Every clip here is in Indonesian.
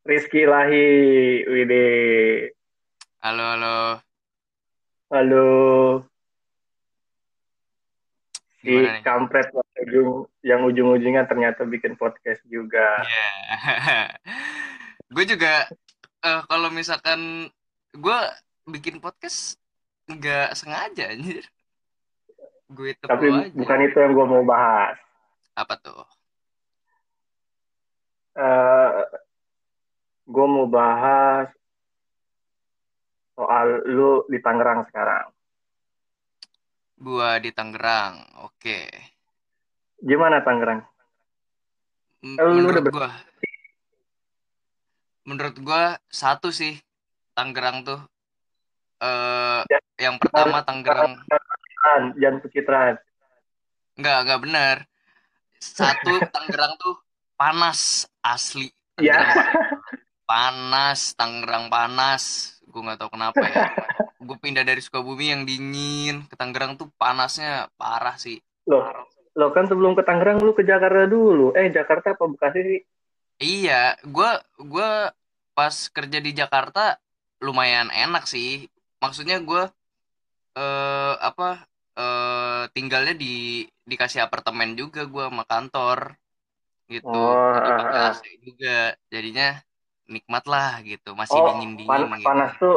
Rizky Lahi, Wide. Halo, halo. Halo. Si Gimana kampret yang ujung, yang ujung-ujungnya ternyata bikin podcast juga. Yeah. gue juga eh, kalau misalkan gue bikin podcast nggak sengaja anjir. Gue itu Tapi aja. bukan itu yang gue mau bahas. Apa tuh? Eh, gue mau bahas soal lu di Tangerang sekarang. Gua di Tangerang. Oke. Gimana Tangerang? M- Eh, lu menurut udah gua menurut gua satu sih Tangerang tuh eh Ya, yang pertama Tangerang jangan pencitraan. nggak nggak benar. Satu Tangerang tuh panas asli. Ya, Tangerang panas, Tangerang panas. Gue nggak tahu kenapa ya. Gue pindah dari Sukabumi yang dingin ke Tangerang tuh panasnya parah sih. loh, lo kan sebelum ke Tangerang lu ke Jakarta dulu. Eh, Jakarta apa Bekasi sih? Iya, gue gua pas kerja di Jakarta lumayan enak sih. Maksudnya gue eh apa eh tinggalnya di dikasih apartemen juga gue sama kantor gitu. Oh, ah. AC juga. Jadinya nikmat lah gitu. Masih Oh, dingin-dingin pan- gitu. panas tuh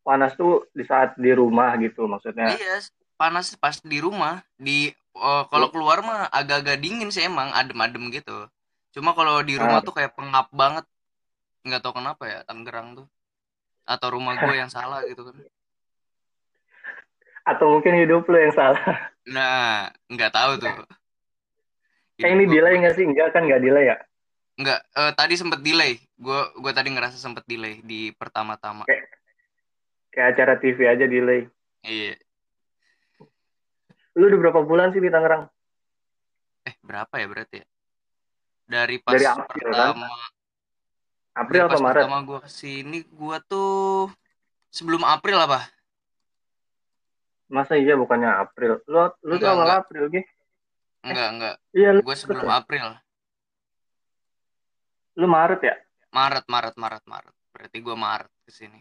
panas tuh di saat di rumah gitu maksudnya. Iya, panas pas di rumah. Di eh, kalau keluar mah agak-agak dingin sih emang, adem-adem gitu. Cuma kalau di rumah Ah. tuh kayak pengap banget. Nggak tahu kenapa ya Tangerang tuh. Atau rumah gue yang salah gitu kan. Atau mungkin hidup lu yang salah. Nah, nggak tahu tuh. Eh ini delay nggak sih? Enggak kan nggak delay ya? Nggak, eh, tadi sempet delay. Gue gue tadi ngerasa sempet delay di pertama-tama. Kayak kayak acara TV aja delay. Iya. Lu udah berapa bulan sih di Tangerang? Eh, berapa ya berarti ya? Dari pas Dari April, kan? pertama April dari atau Maret? pertama gue ke sini, gue tuh sebelum April apa? Masa iya bukannya April? Lu lu tuh Enggak, awal enggak. April gitu? Enggak, enggak. Iya lu, Gue sebelum April. Lu Maret ya? Maret, Maret, Maret, Maret. Berarti gue Maret ke sini.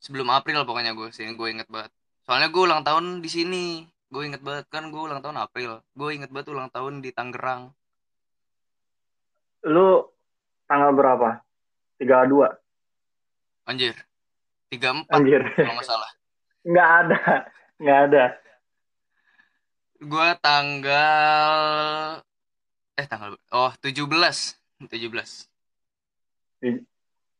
Sebelum April pokoknya gue ke sini, gue inget banget. Soalnya gue ulang tahun di sini. Gue inget banget kan gue ulang tahun April. Gue inget banget ulang tahun di Tangerang. Lu tanggal berapa? 32. Anjir. 34 Anjir. kalau nggak salah. Nggak ada. Nggak ada. Gue tanggal eh tanggal oh 17. 17.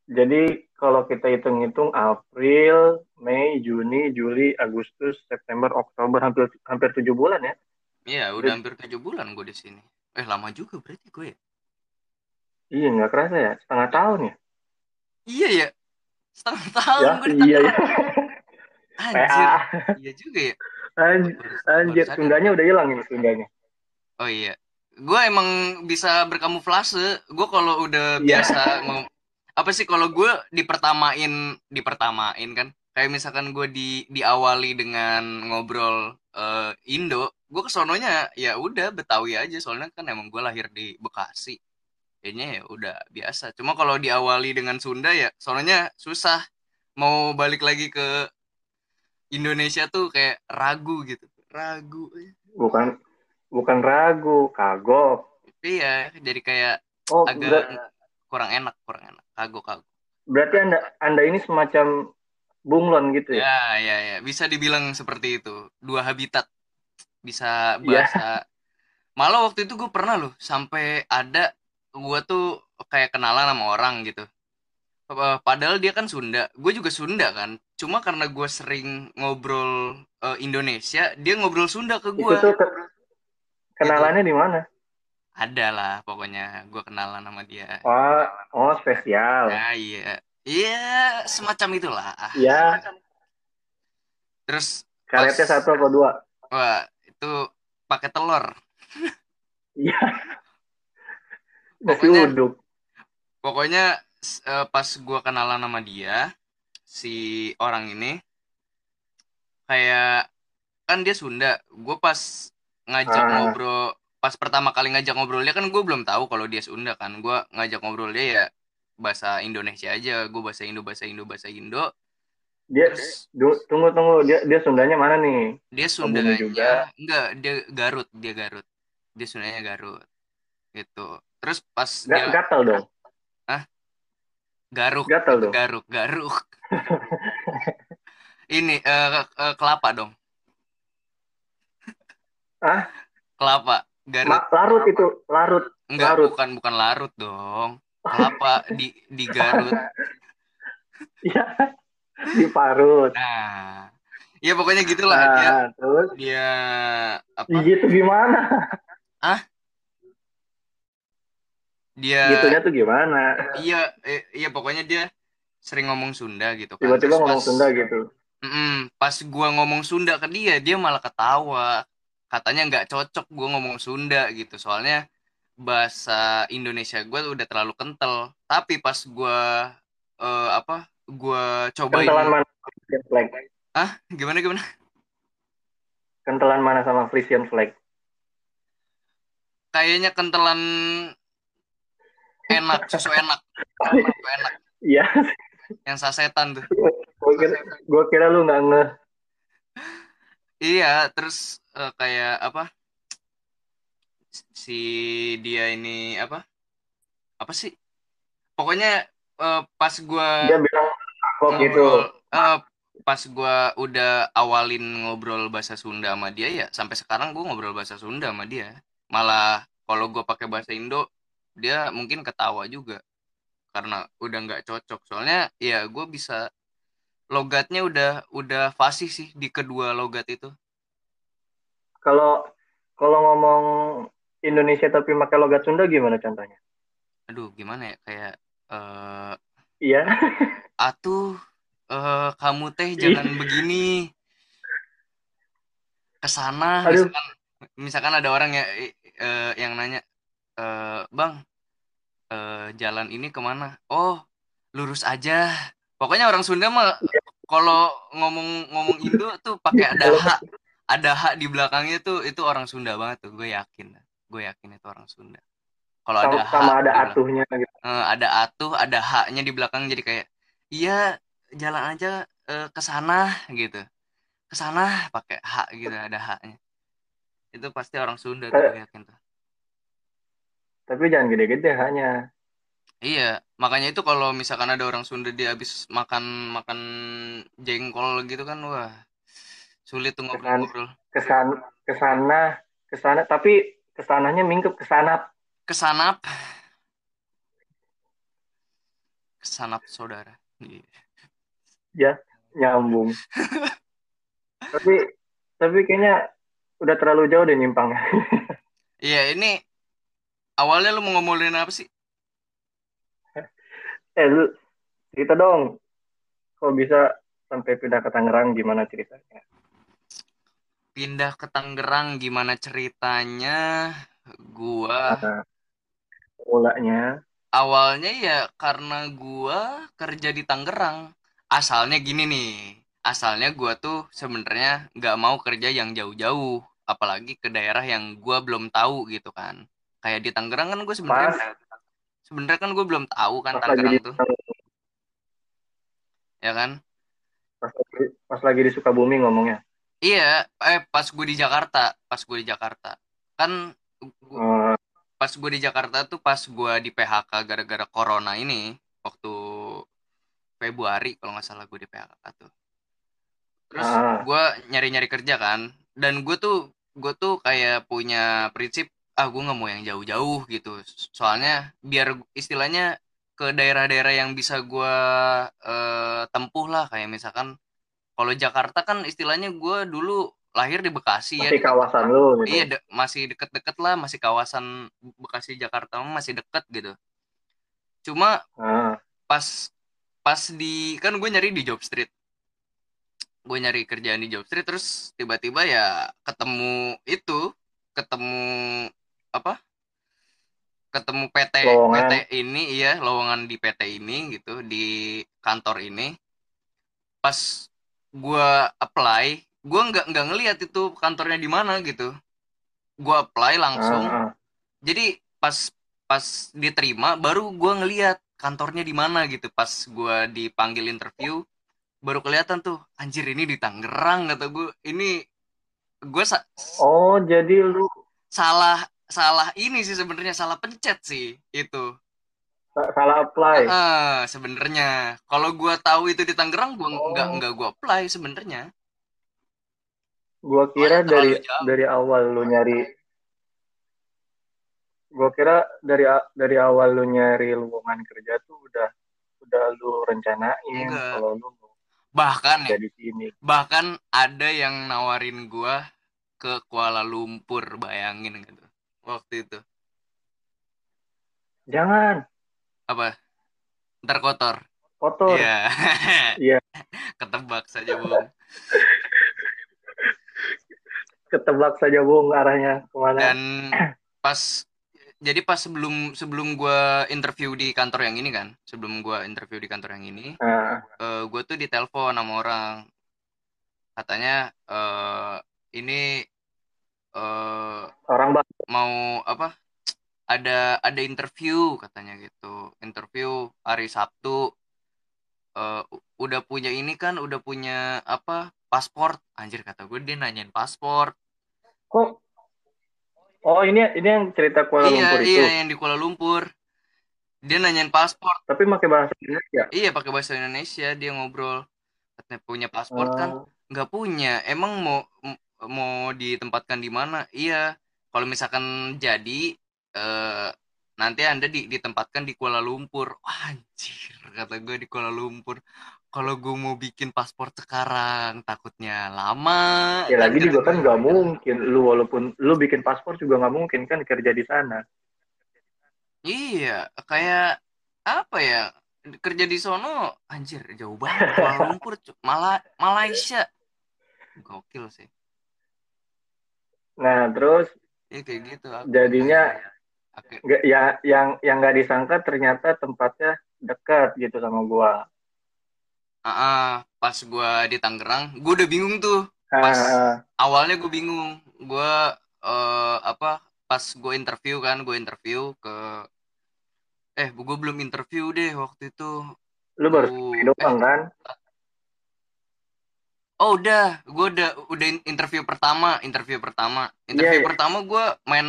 Jadi kalau kita hitung-hitung April, Mei, Juni, Juli, Agustus, September, Oktober hampir hampir tujuh bulan ya? Iya, udah hampir 7 bulan gue di sini. Eh, lama juga berarti gue ya. Iya nggak kerasa ya, setengah tahun ya? Iya ya. Setengah tahun Ya gue iya ya. Tangerang. Anjir. Iya juga ya. Anjir, anjir. Sundanya udah hilang ini Sundanya. Oh iya. Gue emang bisa berkamuflase. Gue kalau udah Iya. biasa mau apa sih kalau gue dipertamain dipertamain kan. Kayak misalkan gue di diawali dengan ngobrol eh, Indo gue kesononya ya udah Betawi aja. Soalnya kan emang gue lahir di Bekasi. Kayaknya ya udah biasa. Cuma kalau diawali dengan Sunda ya soalnya susah. Mau balik lagi ke Indonesia tuh kayak ragu gitu. Ragu. Bukan bukan ragu, kagok. iya jadi kayak Oh, agak kurang enak kurang enak. Kagok kagok. Berarti Anda Anda ini semacam bunglon gitu ya? ya ya ya. Bisa dibilang seperti itu. Dua habitat. Bisa Iya. bahasa malah waktu itu gue pernah loh sampai ada gue tuh kayak kenalan sama orang gitu. Pa- padahal dia kan Sunda. Gue juga Sunda kan. Cuma karena gue sering ngobrol eh, Indonesia dia ngobrol Sunda ke Itu gue tuh ke- kenalannya di mana? ada lah pokoknya gue kenalan sama dia Oh, oh spesial. ya iya iya semacam itulah Iya, terus karetnya Pas- satu apa dua? wah itu pakai telur Iya. Pokoknya- uduk. pokoknya eh, pas gua kenalan sama dia si orang ini kayak kan dia Sunda gue pas ngajak Ah. ngobrol pas pertama kali ngajak ngobrol dia kan gue belum tahu kalau dia Sunda kan gue ngajak ngobrol dia ya bahasa Indonesia aja gue bahasa Indo bahasa Indo bahasa Indo Dia terus du- tunggu tunggu dia dia Sundanya mana nih? dia Sundanya juga. enggak dia Garut dia Garut dia Sundanya Garut gitu terus pas Ga- dia gatal dong. Garuk Gatal dong. Garuk Garuk ini eh, eh, kelapa dong Ah, kelapa Garut ma- larut itu, larut. enggak larut. bukan bukan larut dong kelapa di di Garut Iya. Di parut. nah ya pokoknya gitulah dia Nah, terus dia apa gitu gimana? dia Gitunya tuh gimana? iya iya pokoknya dia sering ngomong Sunda gitu kan Tiba-tiba ngomong pas- Sunda gitu. Mm-mm, pas gua ngomong Sunda ke dia dia malah ketawa katanya nggak cocok gua ngomong Sunda gitu. Soalnya bahasa Indonesia gua udah terlalu kental. Tapi pas gua eh, apa gua cobain Kentelan mana Frisian flag? ah gimana gimana? Kentelan mana sama Frisian flag? kayaknya kentelan enak susu enak. Susu enak. Iya, yang sasetan tuh. Kira, gua kira lu nggak ngeh. Iya, terus eh, kayak apa? Si dia ini apa? Apa sih? Pokoknya eh, pas gua Dia bilang kok gitu. eh, pas gua udah awalin ngobrol bahasa Sunda sama dia ya, sampai sekarang gua ngobrol bahasa Sunda sama dia. Malah kalau gua pakai bahasa Indo, dia mungkin ketawa juga karena udah nggak cocok. Soalnya ya gua bisa logatnya udah udah fasih sih di kedua logat itu. Kalau kalau ngomong Indonesia tapi pakai logat Sunda gimana contohnya? aduh gimana ya kayak eh Iya. atuh eh kamu teh jangan begini ke sana Aduh. misalkan misalkan ada orang ya eh, yang nanya eh bang eh, jalan ini ke mana oh lurus aja pokoknya orang Sunda mah kalau ngomong ngomong Indo tuh pakai ada hak ada hak di belakangnya tuh itu orang Sunda banget tuh gue yakin gue yakin itu orang Sunda kalau ada Sama, hak ada atuhnya gitu. Eh, ada atuh, ada haknya di belakang jadi kayak iya jalan aja eh, ke sana gitu. Ke sana pakai hak gitu, ada haknya. Itu pasti orang Sunda tuh gue yakin tuh. Tapi jangan gede-gede hanya. Iya, makanya itu kalau misalkan ada orang Sunda dia habis makan makan jengkol gitu kan wah sulit tuh ngobrol-ngobrol. Kesan ke sana ke sana tapi ke sananya mingkep ke sana Kesanap. Kesanap saudara. Iya. nyambung. tapi tapi kayaknya udah terlalu jauh deh nyimpangnya. Iya, ini awalnya lu mau ngomongin apa sih? Eh lu cerita dong. Kok bisa sampai pindah ke Tangerang? Gimana ceritanya? pindah ke Tangerang gimana ceritanya? Gua Nah, mulanya? Awalnya ya karena gua kerja di Tangerang. Asalnya gini nih asalnya gua tuh sebenarnya nggak mau kerja yang jauh-jauh apalagi ke daerah yang gua belum tahu gitu kan. Kayak di Tangerang kan gue sebenarnya sebenarnya kan gue belum tahu kan pas lagi Tangerang di tuh. Ya kan? Pas lagi, pas lagi di Sukabumi ngomongnya. iya eh pas gue di Jakarta pas gue di Jakarta. Kan gu- Eh, pas gue di Jakarta tuh pas gue di PHK gara-gara corona ini waktu Februari kalau nggak salah gue di PHK tuh. Terus Ah. gue nyari-nyari kerja kan dan gue tuh gue tuh kayak punya prinsip ah gue nggak mau yang jauh-jauh gitu. Soalnya biar istilahnya ke daerah-daerah yang bisa gue eh, tempuh lah. Kayak misalkan kalau Jakarta kan istilahnya gue dulu lahir di Bekasi ya. Masih kawasan lu gitu. Iya, de- masih deket-deket lah, masih kawasan Bekasi Jakarta masih deket gitu. Cuma Ah, pas pas di kan gue nyari di Job Street, gue nyari kerjaan di Job Street terus tiba-tiba ya ketemu itu, ketemu apa? Ketemu PT Lowongan. PT ini, iya lowongan di PT ini gitu di kantor ini. Pas gue apply, gue nggak nggak ngeliat itu kantornya di mana gitu. Gue apply langsung ah, ah. jadi pas pas diterima baru gue ngeliat kantornya di mana gitu pas gue dipanggil interview baru kelihatan tuh anjir ini di Tangerang kata gue ini gue sa Oh, jadi lu salah salah ini sih sebenarnya salah pencet sih itu sa- salah apply. ah sebenarnya kalau gue tahu itu di Tangerang gue Oh. nggak nggak gue apply sebenarnya Gua kira Soalnya dari jauh. dari awal lu nyari Gua kira dari dari awal lu nyari lowongan kerja tuh udah udah lu rencanain kalau lu bahkan ya sini. bahkan ada yang nawarin gue ke Kuala Lumpur bayangin gitu waktu itu Jangan apa ntar kotor kotor. Iya. Iya. Ketebak saja, Bung. Ketebak saja Bung arahnya ke mana. Dan pas jadi pas sebelum sebelum gua interview di kantor yang ini kan, sebelum gua interview di kantor yang ini, Nah, eh gue tuh ditelepon sama orang. Katanya eh ini eh orang bang mau apa? Ada ada interview katanya gitu. Interview hari Sabtu. Eh u- udah punya ini kan, udah punya apa? Paspor. Anjir kata gue dia nanyain paspor. kok Oh, ini ini yang cerita Kuala iya, Lumpur itu. iya yang di Kuala Lumpur. Dia nanyain paspor. Tapi pakai bahasa Indonesia. Iya, pakai bahasa Indonesia dia ngobrol. Katanya punya paspor kan? Oh, Nggak punya. Emang mau mau ditempatkan di mana? Iya. Kalau misalkan jadi eh nanti Anda di- ditempatkan di Kuala Lumpur. Wah, anjir, kata gue di Kuala Lumpur. Kalau gue mau bikin paspor sekarang, takutnya lama. ya lagi juga kan nggak mungkin lu walaupun lu bikin paspor juga nggak mungkin kan kerja di sana. Iya, kayak apa ya? Kerja di sono anjir jauh banget Kuala Lumpur, Mala Malaysia. Gokil sih. Nah, terus Iya kayak gitu. aku. Jadinya- nggak ya yang yang nggak disangka ternyata tempatnya dekat gitu sama gua. Ah, ah, pas gua di Tangerang, gua udah bingung tuh. Ah, Pas ah, awalnya gue bingung. Gua eh, apa? Pas gue interview kan, gue interview ke eh gue belum interview deh waktu itu. lu baru Gua- doang eh, kan? Oh udah, gue udah udah in- interview pertama, interview pertama, interview Iya, iya. pertama gue main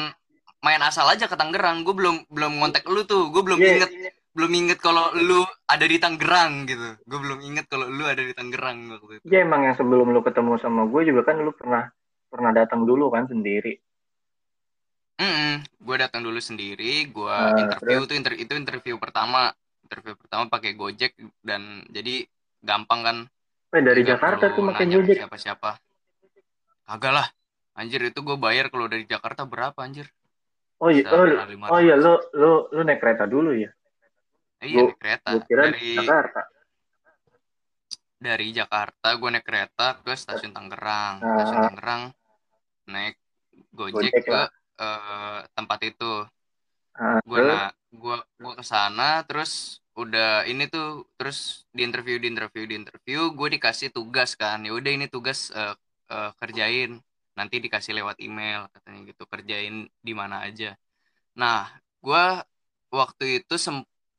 main asal aja ke Tangerang. Gue belum belum ngontek lu tuh, gue belum Iya, inget belum inget kalau lu ada di Tangerang gitu. Gue belum inget kalau lu ada di Tangerang waktu itu. Ya emang yang sebelum lu ketemu sama gue juga kan lu pernah pernah datang dulu kan sendiri. gue datang dulu sendiri, gue Nah, interview tuh inter- itu interview pertama, interview pertama pakai Gojek dan jadi gampang kan. Eh dari Nggak Jakarta tuh makin Gojek. Siapa-siapa. Kagak lah. Anjir itu gue bayar kalau dari Jakarta berapa anjir? Oh iya, oh, Sekitar 500. oh iya lu lu lu naik kereta dulu ya. Iya Gua- naik kereta kira dari Jakarta. dari Jakarta gue naik kereta ke stasiun Tangerang Ah. stasiun Tangerang naik Gojek, Gojek ke eh, tempat itu Ah, gue nah gue gue ke sana terus udah ini tuh terus di interview di interview di interview gue dikasih tugas kan. Ya udah ini tugas eh, eh, kerjain. Nanti dikasih lewat email katanya gitu kerjain di mana aja. Nah gue waktu itu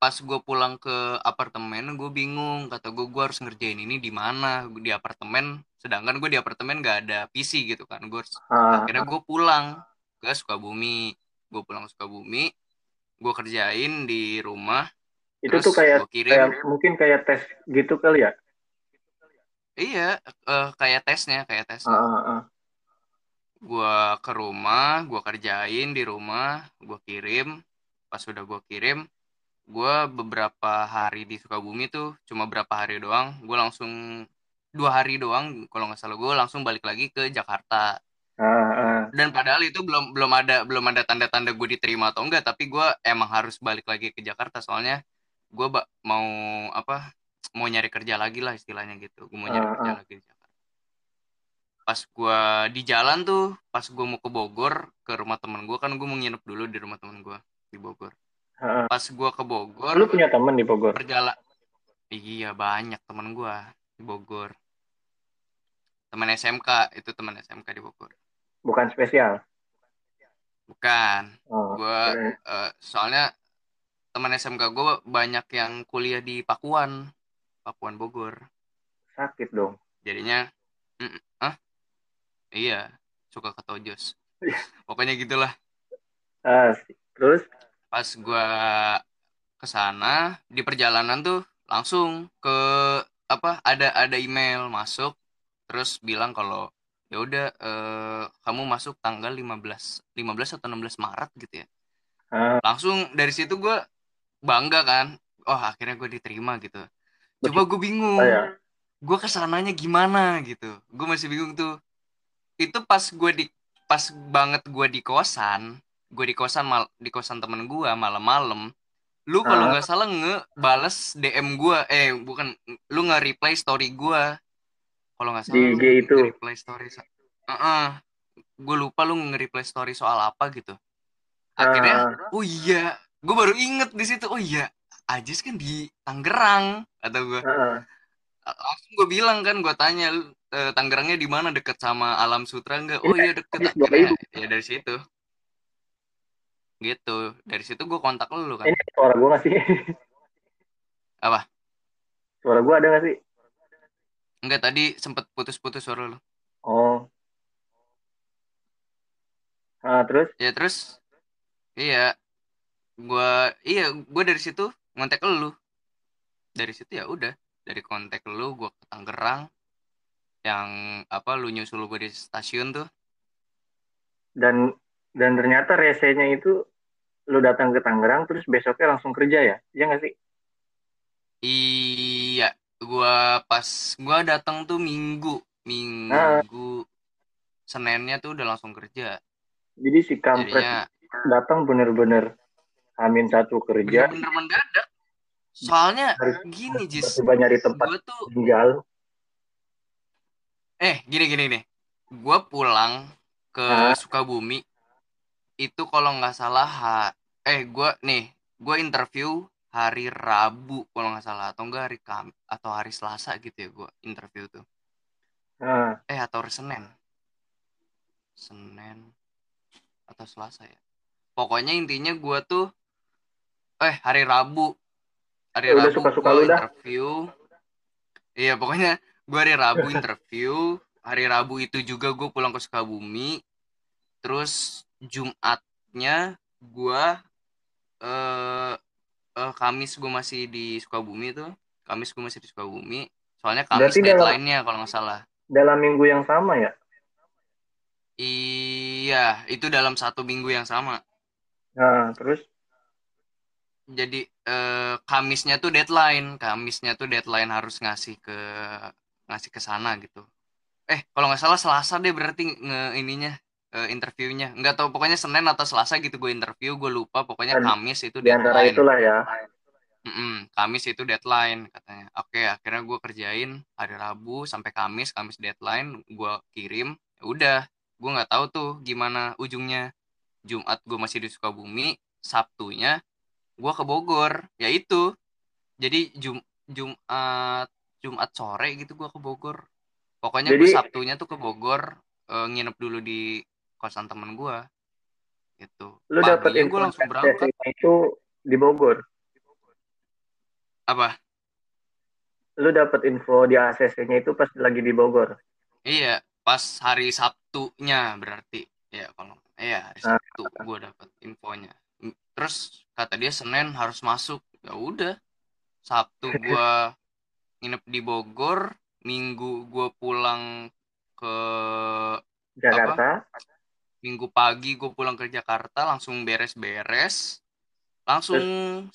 pas gue pulang ke apartemen gue bingung. Kata gue gue harus ngerjain ini di mana? Di apartemen sedangkan gue di apartemen gak ada PC gitu kan. Gue harus Ah, akhirnya gue pulang ke Sukabumi. Gue pulang ke Sukabumi gue kerjain di rumah itu terus tuh kayak kirim kayak mungkin kayak tes gitu kali ya. iya eh, kayak tesnya kayak Ah, tesnya ah, ah. gue ke rumah gue kerjain di rumah gue kirim pas udah gue kirim gue beberapa hari di Sukabumi tuh cuma berapa hari doang gue langsung dua hari doang kalau nggak salah gue langsung balik lagi ke Jakarta ah. dan padahal itu belum belum ada belum ada tanda-tanda gue diterima atau enggak tapi gue emang harus balik lagi ke Jakarta soalnya gue mau apa mau nyari kerja lagi lah istilahnya gitu gue mau nyari Ah, kerja ah. lagi di Jakarta pas gue di jalan tuh pas gue mau ke Bogor ke rumah temen gue kan gue mau nginep dulu di rumah temen gue di Bogor ah. pas gue ke Bogor Lu punya temen di Bogor? perjala iya banyak temen gue di Bogor teman SMK itu teman SMK di Bogor Bukan spesial. bukan Oh, gue keren. eh, soalnya teman SMK gue banyak yang kuliah di Pakuan Pakuan Bogor. Sakit dong. Jadinya mm, ah iya suka ketojos pokoknya gitulah. Ah, terus? Pas gue ke sana di perjalanan tuh langsung ke apa ada ada email masuk terus bilang kalau ya udah eh, kamu masuk tanggal 15 15 atau 16 Maret gitu ya. Ah, langsung dari situ gue bangga kan oh akhirnya gue diterima gitu. Coba gue bingung. Saya gue ke sananya gimana gitu. Gue masih bingung tuh. Itu pas gue di pas banget gue di kosan gue di kosan mal di kosan temen gue malam-malam lu kalau Ah. nggak salah ngebales DM gue eh bukan lu nge-reply story gue kalau nggak salah Di IG itu. nge-reply story gue lupa lu nge-reply story soal apa gitu. Akhirnya Ah, oh iya gue baru inget di situ oh iya Ajis kan di Tangerang atau gue ah, langsung gue bilang kan gue tanya "Lu, eh, Tangerangnya di mana? Deket sama Alam Sutra enggak oh iya deket habis akhirnya 2000. ya dari situ. Gitu. Dari situ gue kontak lu kan. Ini suara gue nggak sih? Apa? suara gue ada nggak sih? Enggak tadi sempet putus-putus suara lu. Oh. Ah terus? Ya terus? Iya gue iya gue dari situ ngontek lu. Dari situ ya udah dari kontak lu gue ke Tangerang yang apa lu nyusul gue di stasiun tuh. Dan dan ternyata resenya itu lu datang ke Tangerang terus besoknya langsung kerja ya? Iya nggak sih? Iya, gua pas gua datang tuh minggu, minggu Seninnya tuh udah langsung kerja. jadi si kampret Jadinya datang bener-bener amin satu kerja bener-bener mendadak. Soalnya Harus- gini, Jis. tiba nyari tempat Gua tuh tinggal eh gini gini nih. Gua pulang ke Hah? Sukabumi itu kalau nggak salah ha- eh gua nih, gua interview hari Rabu kalau nggak salah atau enggak hari Kam atau hari Selasa gitu ya gua interview tuh. eh atau hari Senin Senin atau Selasa ya pokoknya intinya gua tuh eh hari Rabu. Hari Ya udah, Rabu lu dah. interview. Iya pokoknya gua hari Rabu interview. Hari Rabu itu juga gue pulang ke Sukabumi. Terus Jumatnya gua eh eh, Kamis gue masih di Sukabumi tuh. Kamis gue masih di Sukabumi. Soalnya Kamis Berarti dalam- deadline-nya kalau nggak salah. dalam minggu yang sama ya? Iya, itu dalam satu minggu yang sama. nah terus Jadi eh, Kamisnya tuh deadline, Kamisnya tuh deadline harus ngasih ke ngasih ke sana gitu. Eh, kalau nggak salah Selasa deh berarti nge ininya eh, interviewnya. Nggak tahu pokoknya Senin atau Selasa gitu gue interview, gue lupa. Pokoknya Dan Kamis itu di antara deadline. itulah ya Mm-mm, Kamis itu deadline katanya. Oke, akhirnya gue kerjain hari Rabu sampai Kamis, Kamis deadline, gue kirim. Ya udah, gue nggak tahu tuh gimana ujungnya. Jumat gue masih di Sukabumi, Sabtunya gue ke Bogor. Ya itu. Jadi Jum Jumat Jumat sore gitu gue ke Bogor. Pokoknya gue Jadi- Sabtunya tuh ke Bogor, eh, nginep dulu di kosan temen gue. Gitu. lu dapat Paginya info gue langsung berangkat. itu di Bogor Apa? lu dapat info di ACC-nya itu pas lagi di Bogor Iya, pas hari Sabtunya berarti. Ya, kalau iya hari Ah. Sabtu gue dapat infonya. Terus kata dia Senin harus masuk. Ya udah. Sabtu gua nginep di Bogor, Minggu gua pulang ke Jakarta Minggu pagi gue pulang ke Jakarta langsung beres-beres. Langsung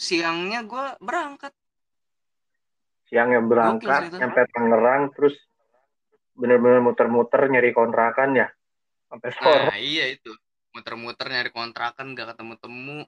siangnya gua berangkat. siangnya berangkat sampai Tangerang terus bener-bener muter-muter nyari kontrakan ya sampai sore Nah, iya itu. Muter-muter nyari kontrakan gak ketemu-temu.